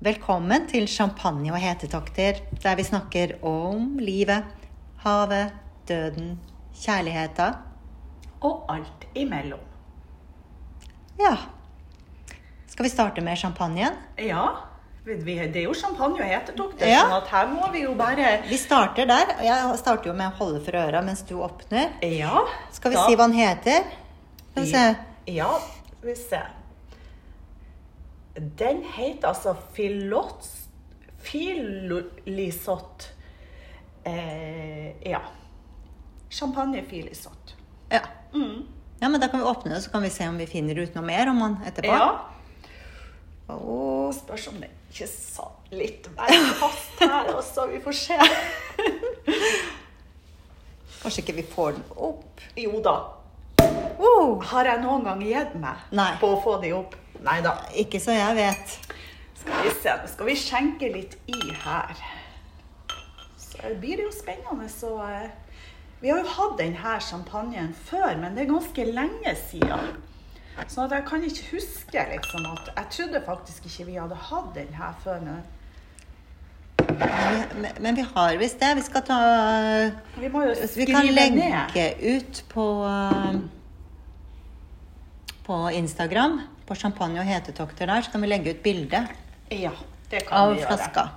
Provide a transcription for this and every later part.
Velkommen til Champagne og hetetokter, der vi snakker om livet, havet, døden, kjærligheta. Og alt imellom. Ja. Skal vi starte med champagnen? Ja, det er jo champagne og hetetokter, Ja. sånn at her må vi jo bare Vi starter der. og Jeg starter jo med å holde for øra mens du åpner. Ja. Skal vi da- si hva den heter? Skal vi se. Ja, vi se. Den heter altså Filot... Filisott. Eh, ja. Champagne filisott. Ja. Mm. ja, men da kan vi åpne det, så kan vi se om vi finner ut noe mer om den etterpå. Ja. Åh, Spørs om det ikke sa litt mer fast her også. Vi får se. kanskje ikke vi får den opp. Jo da. Oh, Har jeg noen gang gitt meg Nei. på å få de opp? Nei da. ikke så jeg vet. Skal vi se. Nå skal vi skjenke litt i her. Så blir det jo spennende. Så eh, Vi har jo hatt denne champagnen før, men det er ganske lenge siden. Så jeg kan ikke huske liksom at Jeg trodde faktisk ikke vi hadde hatt den her før. Men Men, men, vi har visst det. Vi skal ta vi må jo Vi kan kan ned. ut på uh, På Instagram, på champagne og hetetokter der, så kan vi legge ut bilde Ja, av vi flaska.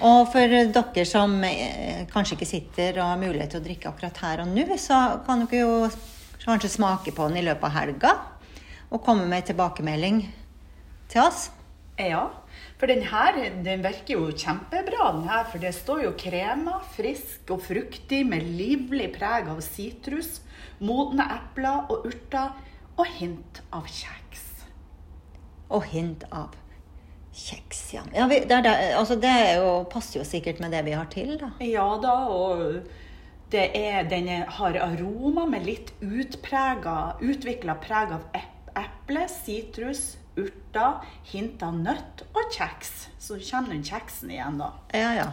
Og for dere som eh, kanskje ikke sitter og har mulighet til å drikke akkurat her og nå, så kan dere jo kanskje smake på den i løpet av helga. Og komme med tilbakemelding til oss. Ja, for den her den virker jo kjempebra, den her. For det står jo krema, frisk og fruktig med livlig preg av sitrus, modne epler og urter og hint av kjeks. Og hint av kjeks, ja. ja vi, det, det, altså det jo, passer jo sikkert med det vi har til, da. Ja da, og det er, den har aroma med litt utprega, utvikla preg av eple, sitrus, urter, hint av nøtt og kjeks. Så kjenner den kjeksen igjen, da. Ja, ja.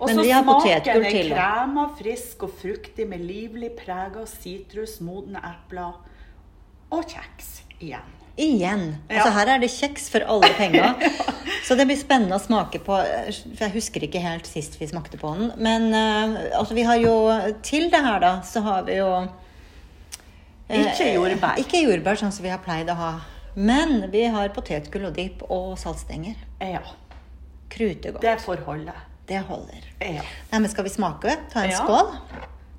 Men så vi har potetgull til. Og så smaken er krema, frisk og fruktig med livlig preg av sitrus, modne epler og kjeks igjen. Igjen. Ja. Altså her er det kjeks for alle penger. Så det blir spennende å smake på. For jeg husker ikke helt sist vi smakte på den. Men uh, altså vi har jo til det her, da, så har vi jo uh, Ikke jordbær. Ikke jordbær, sånn som vi har pleid å ha. Men vi har potetgull og dipp og saltstenger. Ja, Kruter godt. det får holde. Det holder. Ja. Nei, men skal vi smake? Ta en Ja. skål?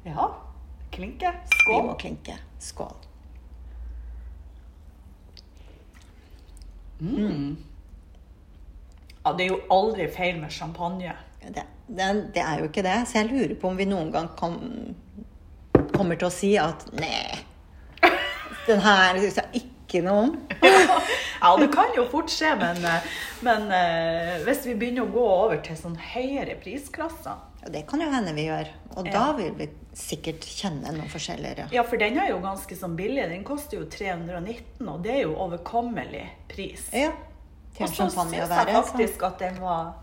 ja. Klinke. Skål. Vi må klinke. Skål. Ja, det er jo aldri feil med champagne. Det, det, det er jo ikke det. Så jeg lurer på om vi noen gang kom, kommer til å si at nei, den her syns jeg ikke noe om. Ja, det kan jo fort skje, men, eh, men eh, hvis vi begynner å gå over til sånn høyere prisklasser Og det kan jo hende vi gjør. Og Ja. da vil vi sikkert kjenne noe forskjelligere. Ja, for den er jo ganske sånn billig. Den koster jo 319, og det er jo overkommelig pris. Ja. Til Og så syns jeg være. Faktisk at den var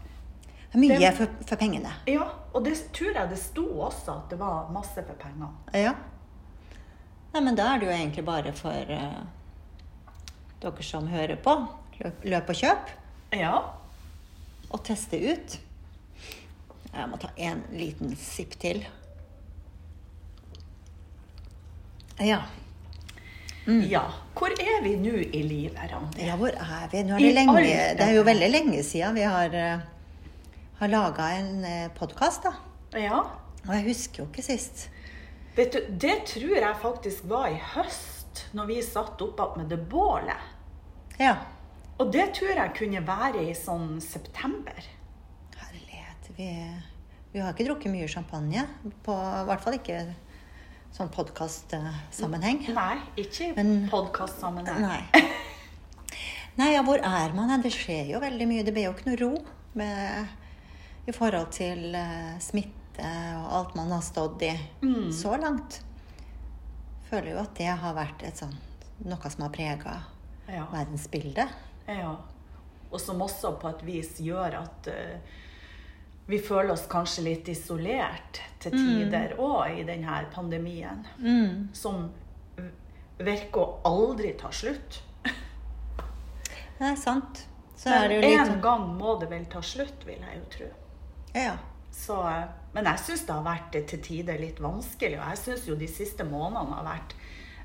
Det Mye den- for, for pengene. Ja, og det tror jeg det sto også at det var masse for pengene. Ja. Nei, men da er det jo egentlig bare for uh, dere som hører på, løp, løp og kjøp, Ja. og teste ut. Jeg må ta en liten sipp til. Ja. ja. Hvor er vi nå i livet, Randi? Ja, hvor er vi? Nå er det, lenge, det er jo veldig lenge siden vi har, uh, har laga en uh, podkast, da. Ja. Og jeg husker jo ikke sist. Vet du, det tror jeg faktisk var i høst, når vi satt oppe med det bålet. Ja. Og det tror jeg kunne være i sånn september. Vi, vi har ikke drukket mye champagne. På, I hvert fall ikke sånn podkastsammenheng. Nei, ikke podkastsammenheng. Nei. Nei, ja, hvor er man? Det skjer jo veldig mye. Det blir jo ikke noe ro med, i forhold til uh, smitte og alt man har stått i så langt. Føler jo at det har vært et sånt, noe som har prega Ja. verdensbildet. ja. Og som også på et vis gjør at eh, vi føler oss kanskje litt isolert til tider òg i denne pandemien. Som virker å aldri ta slutt. Det er sant. så er det jo litt en gang må det vel ta slutt, vil jeg jo tro. Ja. Så, eh, men jeg syns det har vært til tider litt vanskelig. Og jeg syns jo de siste månedene har vært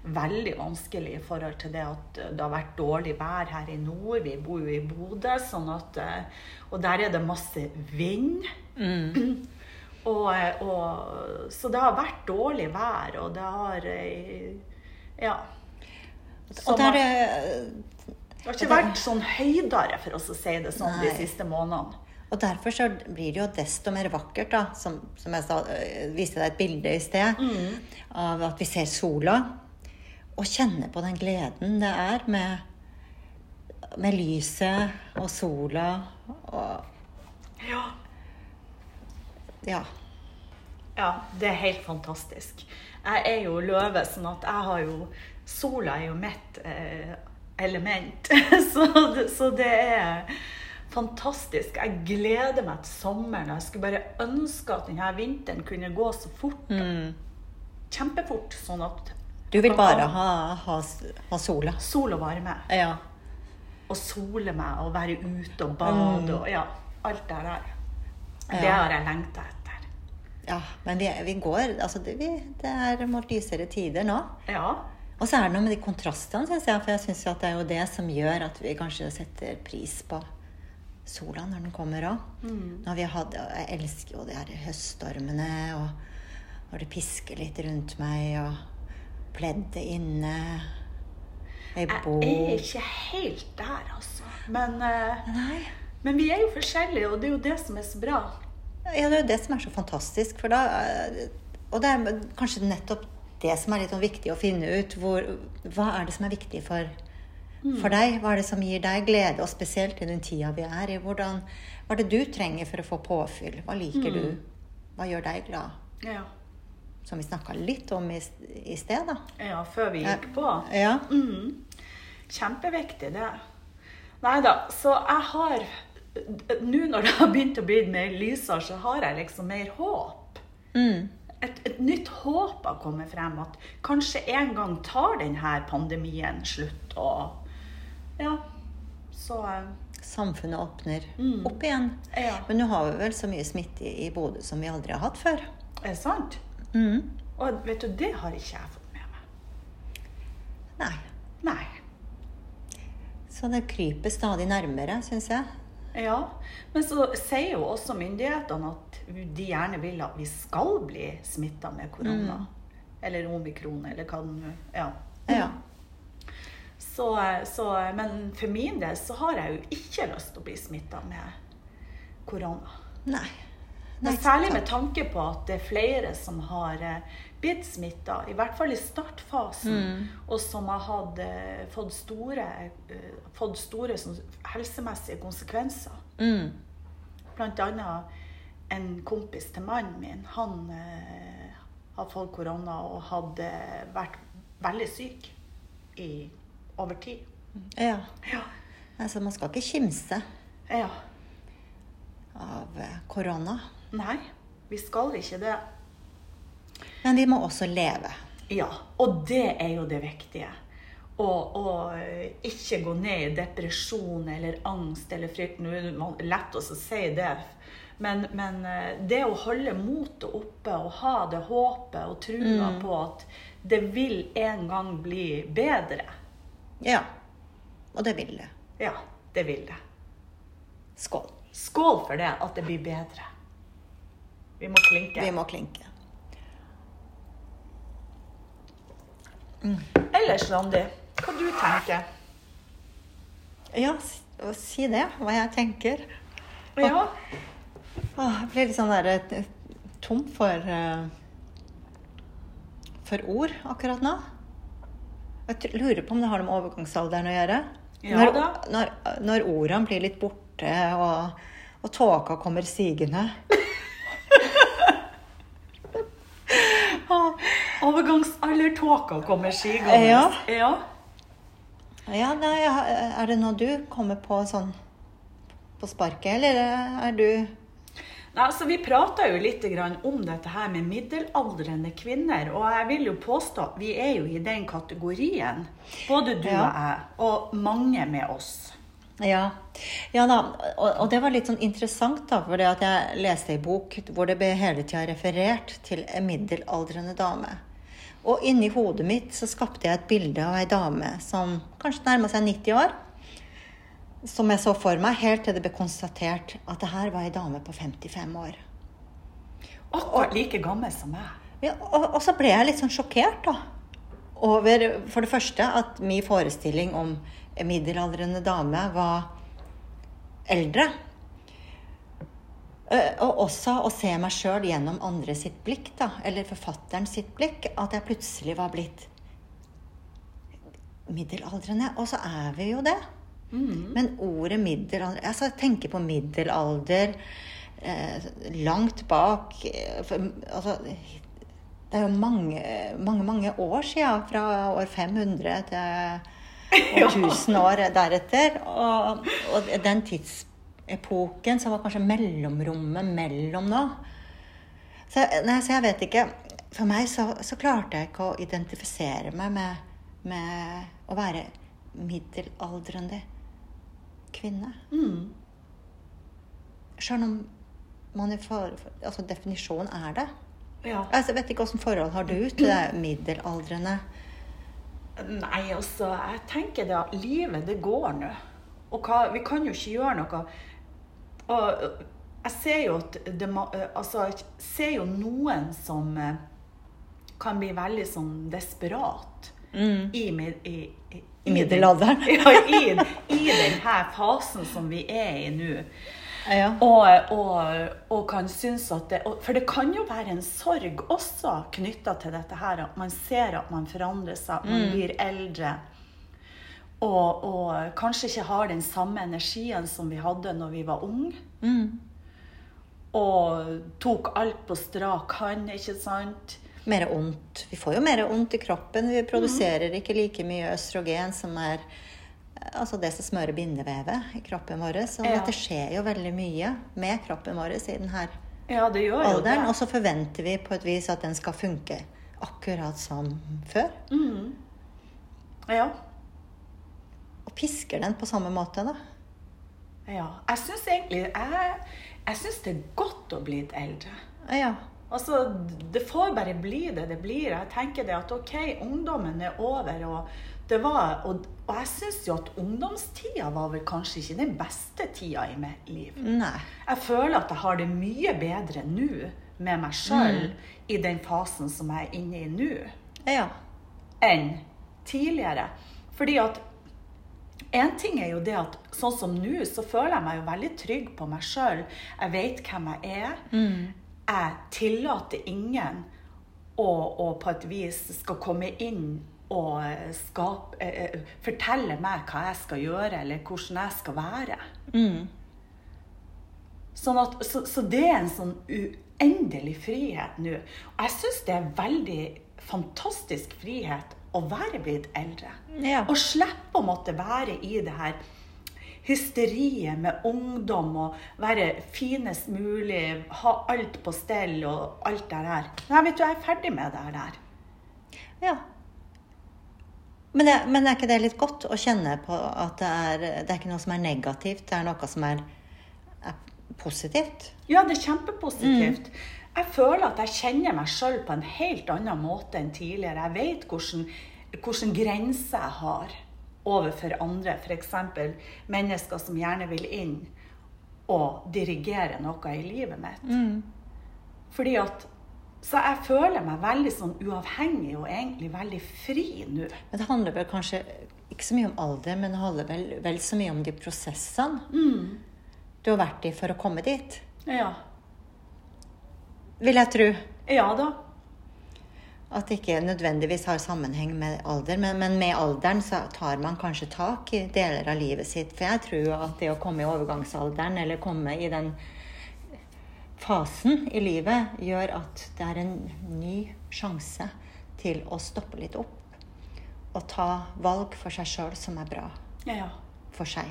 veldig vanskelig i forhold til det at det har vært dårlig vær her i nord. Vi bor jo i Bodø, sånn at eh, Og der er det masse vind. Og, eh, og, så det har vært dårlig vær, og det har eh, Ja. Så Og der man- er det har ikke vært sånn høydere, for oss å si det sånn, de siste månedene. Og derfor så blir det jo desto mer vakkert, da, som, som jeg sa, viste deg et bilde i sted, av at vi ser sola. Og kjenne på den gleden det er med, med lyset og sola og Ja. Ja. Ja, det er helt fantastisk. Jeg er jo løve, sånn at jeg har jo Sola er jo mitt eh, element. så, så det er fantastisk. Jeg gleder meg til sommeren. Jeg skulle bare ønske at denne vinteren kunne gå så fort. Kjempefort, sånn at Du vil bare ha ha, ha, sola. sol og varme. Ja. Og sole meg og være ute og bade og ja, alt det der. Det har jeg lengta etter. ja men vi, vi går Altså, det, vi, det er mot lysere tider nå. Ja. Og så er det noe med de kontrastene, syns jeg. For jeg syns det er jo det som gjør at vi kanskje setter pris på sola når den kommer òg. Når vi har Jeg elsker jo de her høststormene, og når det pisker litt rundt meg, og pleddet inne Ei Jeg bok er ikke helt der, altså. Men, Nei. men vi er jo forskjellige, og det er jo det som er så bra. Ja, det er jo det som er så fantastisk. For da, eh, og det er kanskje nettopp det som er litt sånn viktig å finne ut. Hvor, hva er det som er viktig for, for deg? Hva er det som gir deg glede? Og spesielt i den tida vi er i. Hvordan, hva er det du trenger for å få påfyll? Hva liker du? Hva gjør deg glad? Ja. Som vi snakka litt om i, i sted, da. ja, før vi gikk på. Ja. Mm. Kjempeviktig, det. Nei da, så jeg har Nå når det har begynt å bli mer lysere, så har jeg liksom mer håp. Mm. Et, et nytt håp har kommet frem. At kanskje en gang tar denne pandemien slutt. Og ja, så eh, Samfunnet åpner Mm. opp igjen. Ja. Men nå har vi vel så mye smitte i i Bodø som vi aldri har hatt før. Er det sant? Mm. Og vet du, det har ikke jeg fått med meg. Nei. Nei. Så det kryper stadig nærmere, syns jeg. Ja, men så sier jo også myndighetene at de gjerne vil at vi skal bli smitta med korona. Eller omikron, eller hva det nå Ja. Ja. Så, så, men for min del så har jeg jo ikke lyst til å bli smitta med korona. Nei. Men særlig med tanke på at det er flere som har eh, blitt smitta, i hvert fall i startfasen, Mm. og som har hatt, eh, fått store, eh, fått store sånn, helsemessige konsekvenser. Mm. Blant annet en kompis til mannen min. Han eh, har fått korona og hadde vært veldig syk i over tid. Ja. Ja. Altså, man skal ikke kimse ja. av korona. Nei, vi skal ikke det. Men vi må også leve. Ja, og det er jo det viktige. Å eh, ikke gå ned i depresjon eller angst eller frykt. Nå er det lett å si det, men, men eh, det å holde motet oppe og ha det håpet og trua på at det vil en gang bli bedre. Ja. Og det vil det. Ja, det vil det. Skål. Skål for det, at det blir bedre. Vi må klinke. Vi må klinke. Ellers, Randi, hva du tenker? Ja, si det. Hva jeg tenker. Ja, Å, jeg blir litt sånn der eh, tom for eh, For ord akkurat nå. Jeg lurer på om det har noe med overgangsalderen å gjøre. Ja når, når, når ordene blir litt borte, og, og tåka kommer sigende. Overgangsaldertåka kommer skigående. Ja. ja. Ja, nei, Er det noe du kommer på sånn på sparket, eller er du Nei, altså, vi prata jo litt grann om dette her med middelaldrende kvinner. Og jeg vil jo påstå at vi er jo i den kategorien. Både du Ja. og jeg, og mange med oss. Ja. ja da, og, og, det var litt sånn interessant, da, for jeg leste ei bok hvor det ble hele tida referert til en middelaldrende dame. Og inni hodet mitt så skapte jeg et bilde av ei dame som kanskje nærma seg 90 år. Som jeg så for meg, helt til det ble konstatert at det her var ei dame på 55 år. Akkurat like gammel som meg. Ja, og, og, så ble jeg litt sånn sjokkert, da. Over for det første at min forestilling om en middelaldrende dame var eldre. Eh, og også å se meg sjøl gjennom andre sitt blikk, da, eller forfatteren sitt blikk. At jeg plutselig var blitt middelaldrende. Og så er vi jo det. Mm. Men ordet middelalder altså, Jeg tenker på middelalder eh, langt bak eh, for, altså, Det er jo mange, mange, mange år siden. Fra år 500 til år 1000 år deretter. Og, og den tidsperioden epoken som var kanskje mellomrommet mellom nå. Så, nei, så jeg vet ikke For meg så, så, klarte jeg ikke å identifisere meg med, med å være middelaldrende kvinne. Mm. Sjøl om man er for, altså definisjonen er det. Ja. Altså, jeg vet ikke åssen forhold har du til det middelaldrende? Nei, altså, jeg tenker det at livet, det går nå. Og hva, vi kan jo ikke gjøre noe og jeg ser jo at det, altså, jeg ser jo noen som eh, kan bli veldig sånn desperat mm. i, i, i, i middelalderen. ja, i, i denne fasen som vi er i nå. Ja. Og, og, og, kan synes at det For det kan jo være en sorg også knytta til dette her. At man ser at man forandrer seg, man mm. blir eldre. Og, og, kanskje ikke har den samme energien som vi hadde når vi var unge. Mm. Og tok alt på strak hånd, ikke sant? Mer ondt. Vi får jo mer ondt i kroppen. Vi produserer mm. ikke like mye østrogen som er altså det som smører bindevevet i kroppen vår. Så ja. det skjer jo veldig mye med kroppen vår i denne ja, det gjør alderen. Og så forventer vi på et vis at den skal funke akkurat som før. Mm. Ja pisker den på samme måte, da. Ja. Jeg syns egentlig jeg, jeg synes det er godt å bli eldre. Ja. Altså, det får bare bli det det blir. Jeg tenker det at OK, ungdommen er over. og det var, og, og jeg syns jo at ungdomstida var vel kanskje ikke den beste tida i mitt liv. Nei. Jeg føler at jeg har det mye bedre nå med meg sjøl mm. i den fasen som jeg er inne i nå, ja. enn tidligere. Fordi at en ting er jo det at sånn som nå, så føler jeg meg jo veldig trygg på meg sjøl. Jeg vet hvem jeg er. Mm. Jeg tillater ingen å, å, på et vis skal komme inn og skape, eh, eh, fortelle meg hva jeg skal gjøre, eller hvordan jeg skal være. Mm. Sånn at, så, så, det er en sånn uendelig frihet nå. Og jeg syns det er veldig fantastisk frihet å være blitt eldre. Ja. Og slippe å måtte være i det her hysteriet med ungdom og være finest mulig, ha alt på stell og alt det der. Nei, vet du, jeg er ferdig med det der. Ja. Men, det, men er ikke det litt godt å kjenne på at det er, det er ikke noe som er negativt, det er noe som er, er positivt? Ja, det er kjempepositivt. Mm jeg føler at jeg kjenner meg sjøl på en helt annen måte enn tidligere. Jeg vet hvordan, hvordan grenser jeg har overfor andre. F.eks. mennesker som gjerne vil inn og dirigere noe i livet mitt. Mm. Fordi at Så jeg føler meg veldig sånn uavhengig og egentlig veldig fri nå. Men det handler vel kanskje ikke så mye om alder, men det handler vel, vel så mye om de prosessene mm. du har vært i for å komme dit? Ja vil jeg tro. Ja da. At det ikke nødvendigvis har sammenheng med alder. Men, men, med alderen så tar man kanskje tak i deler av livet sitt. For jeg tror at det å komme i overgangsalderen, eller komme i den fasen i livet, gjør at det er en ny sjanse til å stoppe litt opp. Og ta valg for seg sjøl som er bra ja. for seg.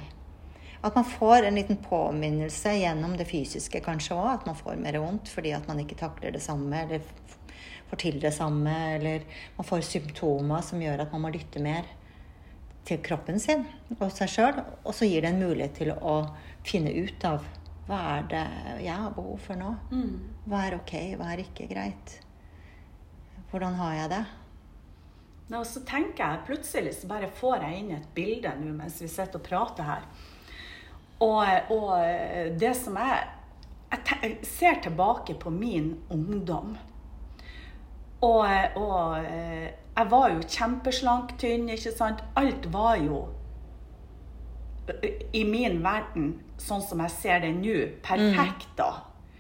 At man får en liten påminnelse gjennom det fysiske kanskje òg. At man får mer vondt fordi at man ikke takler det samme eller får til det samme. Eller man får symptomer som gjør at man må lytte mer til kroppen sin og seg sjøl. Og så gir det en mulighet til å finne ut av hva er det jeg har behov for nå. Hva er ok, hva er ikke greit. Hvordan har jeg det? Nå, så tenker jeg plutselig så bare får jeg inn et bilde nå mens vi sitter og prater her. Og, og det som jeg Jeg ser tilbake på min ungdom. Og, og eh, jeg var jo kjempeslank, tynn, ikke sant. Alt var jo eh, i min verden, sånn som jeg ser det nå, perfekt da.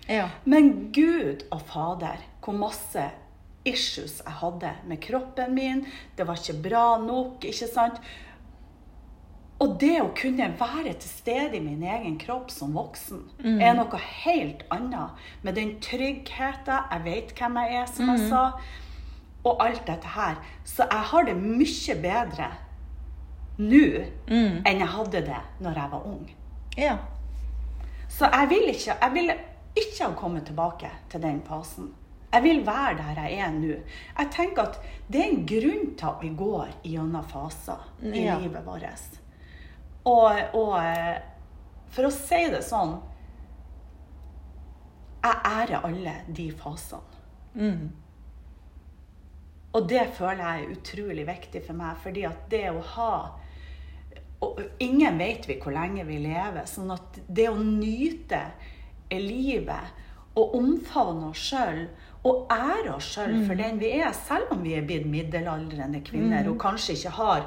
Ja. Men Gud og Fader, hvor masse issues jeg hadde med kroppen min. Det var ikke bra nok, ikke sant? Og det å kunne være til stede i min egen kropp som voksen, er noe helt annet. Med den tryggheten, jeg vet hvem jeg er, som jeg sa, og alt dette her. Så jeg har det mye bedre nå enn jeg hadde det når jeg var ung. ja. Så jeg vil ikke, jeg vil ikke ha kommet tilbake til den fasen. Jeg vil være der jeg er nå. Jeg tenker at det er en grunn til at vi går gjennom faser i Ja. livet vårt. Og, og eh, for å si det sånn Jeg ærer alle de fasene. Mm. Og det føler jeg er utrolig viktig for meg, fordi at det å ha og Ingen vet vi hvor lenge vi lever, sånn at det å nyte livet og omfavne oss sjøl og ære oss sjøl for den vi er, selv om vi er blitt middelaldrende kvinner og kanskje ikke har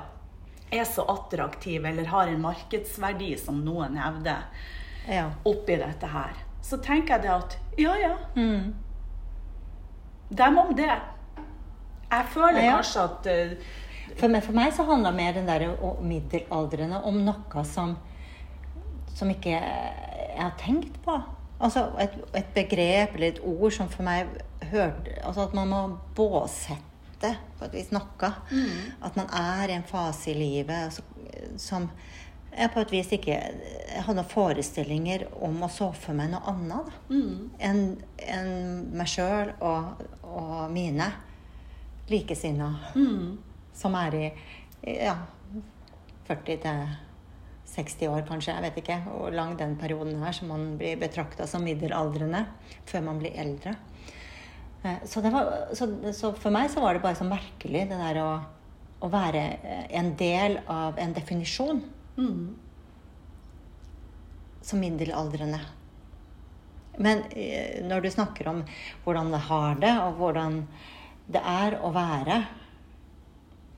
er så attraktive eller har en markedsverdi som noen hevder ja. oppi dette her, så tenker jeg det at ja, ja, Mm. dem om det. Jeg føler Ja. kanskje at uh, For, meg, for meg så handla mer den der middelaldrende om noe som, som ikke jeg har tenkt på. Altså et, et begrep eller et ord som for meg hørte Altså at man må båsette på et vis noe. At man er i en fase i livet altså, som jeg på et vis ikke jeg hadde forestillinger om å så for meg noe annet mm. enn en meg sjøl og, og mine likesinnede som er i ja, 40 til 60 år, kanskje. Jeg vet ikke hvor lang den perioden er som man blir betrakta som middelaldrende før man blir eldre. Eh, Så, det var, så, så for meg så var det bare så merkelig det der å, å være eh, en del av en definisjon som middelaldrende. Men eh, når du snakker om hvordan det har det, og hvordan det er å være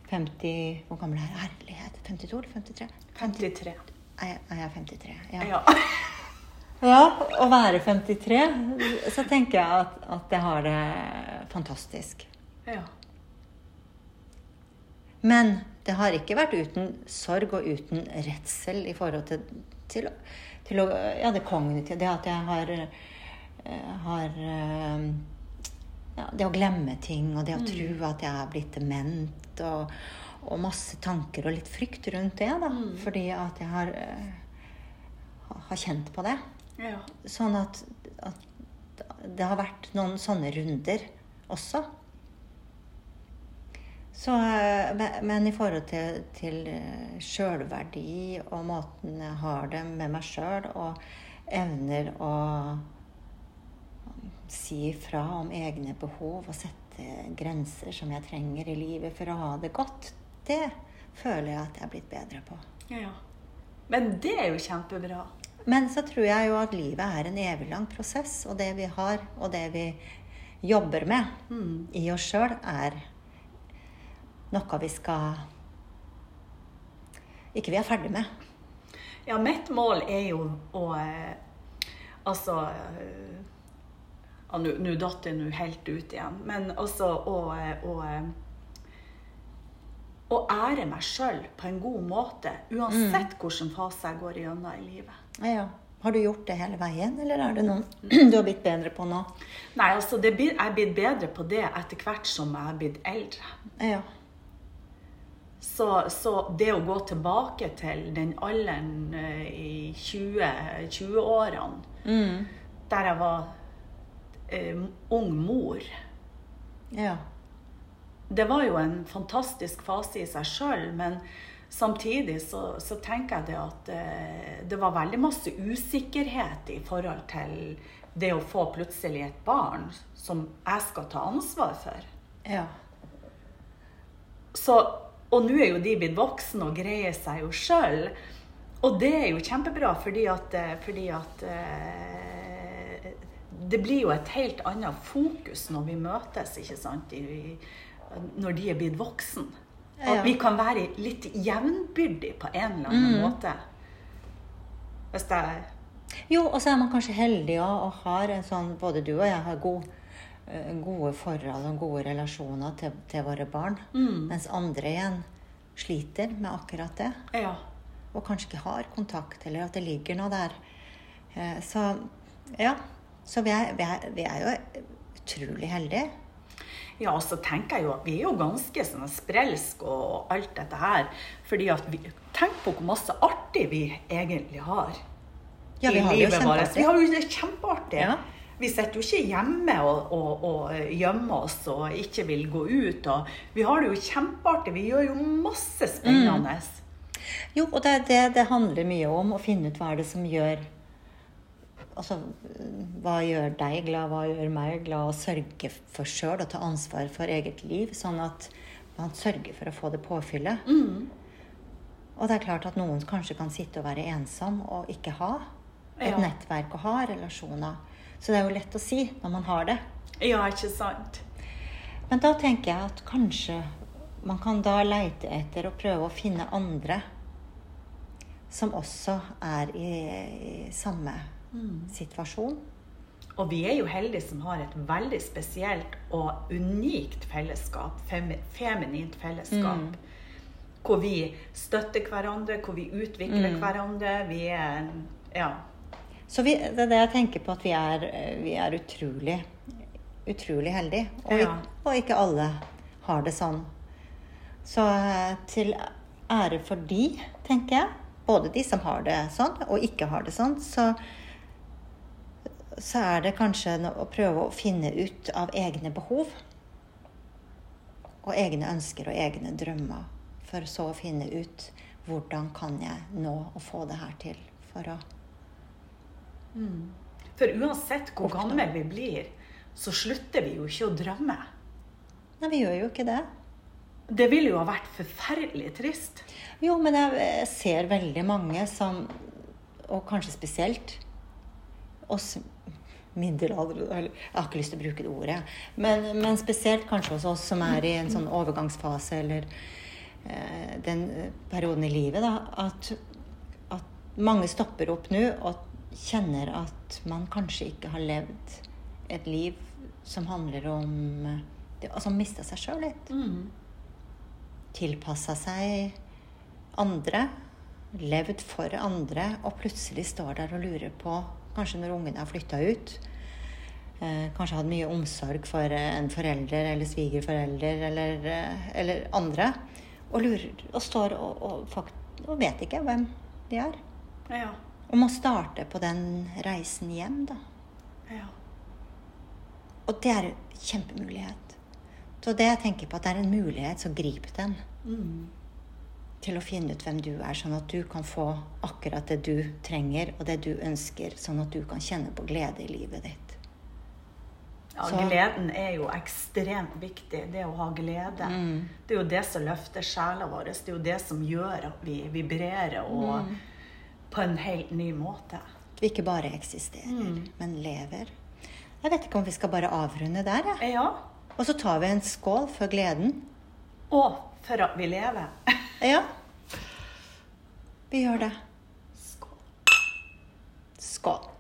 50 Hvor gammel er jeg? Herlighet. 52 eller 53? 53. Er jeg, er jeg 53? Ja. Ja. ja. Å være 53, så tenker jeg at, at jeg har det fantastisk. ja. Men det har ikke vært uten sorg og uten redsel i forhold til, til, til ja, det kognitive. Det at jeg har, eh, har eh, ja, Det å glemme ting, og det å tro at jeg er blitt dement, og, og masse tanker og litt frykt rundt det. da, Fordi at jeg har, eh, har kjent på det. Ja. Sånn at, at det har vært noen sånne runder også. Så, eh, men- i forhold til, til eh, sjølverdi og måten jeg har det med meg sjøl, og evner å si ifra om egne behov og sette grenser som jeg trenger i livet for å ha det godt, det føler jeg at jeg er blitt bedre på. ja. Men det er jo kjempebra. Men så tror jeg jo at livet er en evig lang prosess, og det vi har, og det vi jobber med i oss sjøl, er noe vi skal Ikke vi er ferdig med. Ja, mitt mål er jo å eh, Altså ja, Nå datt det nå helt ut igjen. Men altså å, eh, å, eh, å ære meg sjøl på en god måte, uansett hvilken fase jeg går gjennom i livet. Ja. Har du gjort det hele veien, eller er det noe du har blitt bedre på nå? Nei, altså, det jeg er blitt bedre på det etter hvert som jeg er blitt eldre. Ja. Så, så det å gå tilbake til den alderen eh, i 20 20-årene, Mm. der jeg var eh, ung mor Ja. Det var jo en fantastisk fase i seg sjøl, men samtidig så, så tenker jeg det at eh, det var veldig masse usikkerhet i forhold til det å få plutselig et barn som jeg skal ta ansvar for. Ja. Så, og nå er jo de blitt voksne og greier seg jo sjøl. Og det er jo kjempebra, fordi at, eh, fordi at eh, Det blir jo et helt annet fokus når vi møtes, ikke sant, I, når de er blitt voksne. At vi kan være litt jevnbyrdige på en eller annen måte. Hvis det er Jo, og så er man kanskje heldig også, og har en sånn Både du og jeg har god, eh, gode forhold og gode relasjoner til, til våre barn. Mens andre igjen sliter med akkurat det. Ja. Og kanskje ikke har kontakt, eller at det ligger noe der. Eh, Så ja. Så vi er, vi er, vi er jo utrolig heldige. Ja, og så tenker jeg jo at vi er jo ganske sånn sprelsk og alt dette her. Fordi at vi Tenk på hvor masse artig vi egentlig har. Ja, vi har det jo livet vårt. kjempeartig. Vi har jo det kjempeartig. Ja. Vi sitter jo ikke hjemme og, og, og gjemmer oss og ikke vil gå ut. Og vi har det jo kjempeartig. Vi gjør jo masse spennende. Jo, og det det det handler mye om. Å finne ut hva er det som gjør Altså, hva gjør deg glad, hva gjør meg glad? Å sørge for sjøl og ta ansvar for eget liv, sånn at man sørger for å få det påfyllet. Og det er klart at noen kanskje kan sitte og være ensom og ikke ha et Ja. nettverk og ha relasjoner. Så det er jo lett å si når man har det. Ja, ikke sant? Men da tenker jeg at kanskje man kan da leite etter og prøve å finne andre som også er i, i samme situasjon. Og vi er jo heldige som har et veldig spesielt og unikt fellesskap. fem, feminint fellesskap. Hvor vi støtter hverandre, hvor vi utvikler hverandre. Vi er Ja. Så vi, det er det jeg tenker på, at vi er, vi er utrolig, utrolig heldige. Og, Ja. og ikke alle har det sånn. Så eh, til ære for de, tenker jeg, både de som har det sånn, og ikke har det sånn, så, så er det kanskje å prøve å finne ut av egne behov. Og egne ønsker og egne drømmer. For så å finne ut hvordan kan jeg nå å få det her til. For å For uansett hvor gamle vi blir, så slutter vi jo ikke å drømme. Nei, vi gjør jo ikke det. Det ville jo ha vært forferdelig trist. Jo, men jeg ser veldig mange som Og kanskje spesielt oss middelaldrende Jeg har ikke lyst til å bruke det ordet. Men, men spesielt kanskje hos oss som er i en sånn overgangsfase eller eh, den perioden i livet, da. At, at mange stopper opp nå og kjenner at man kanskje ikke har levd et liv som handler om eh, det, Altså mista seg sjøl litt tilpassa seg andre, levd for andre, og plutselig står der og lurer på Kanskje når ungene har flytta ut. Eh, kanskje hatt mye omsorg for eh, en forelder eller svigerforelder eller, eh, eller andre. Og lurer og står og, og, fakt- og vet ikke hvem de er. Ja. Og må starte på den reisen hjem, da. ja. Og det er en kjempemulighet. Så det jeg tenker på at det er en mulighet, så grip den. Til å finne ut hvem du er, sånn at du kan få akkurat det du trenger, og det du ønsker, sånn at du kan kjenne på glede i livet ditt. Ja, Så- gleden er jo ekstremt viktig. Det å ha glede. Mm. Det er jo det som løfter sjela vår. Det er jo det som gjør at vi vibrerer og Mm. på en helt ny måte. Vi ikke bare eksisterer, men lever. Jeg vet ikke om vi skal bare avrunde der, jeg. Ja. Og så tar vi en skål for gleden. Og for at vi lever. ja. Vi gjør det. Skål. Skål.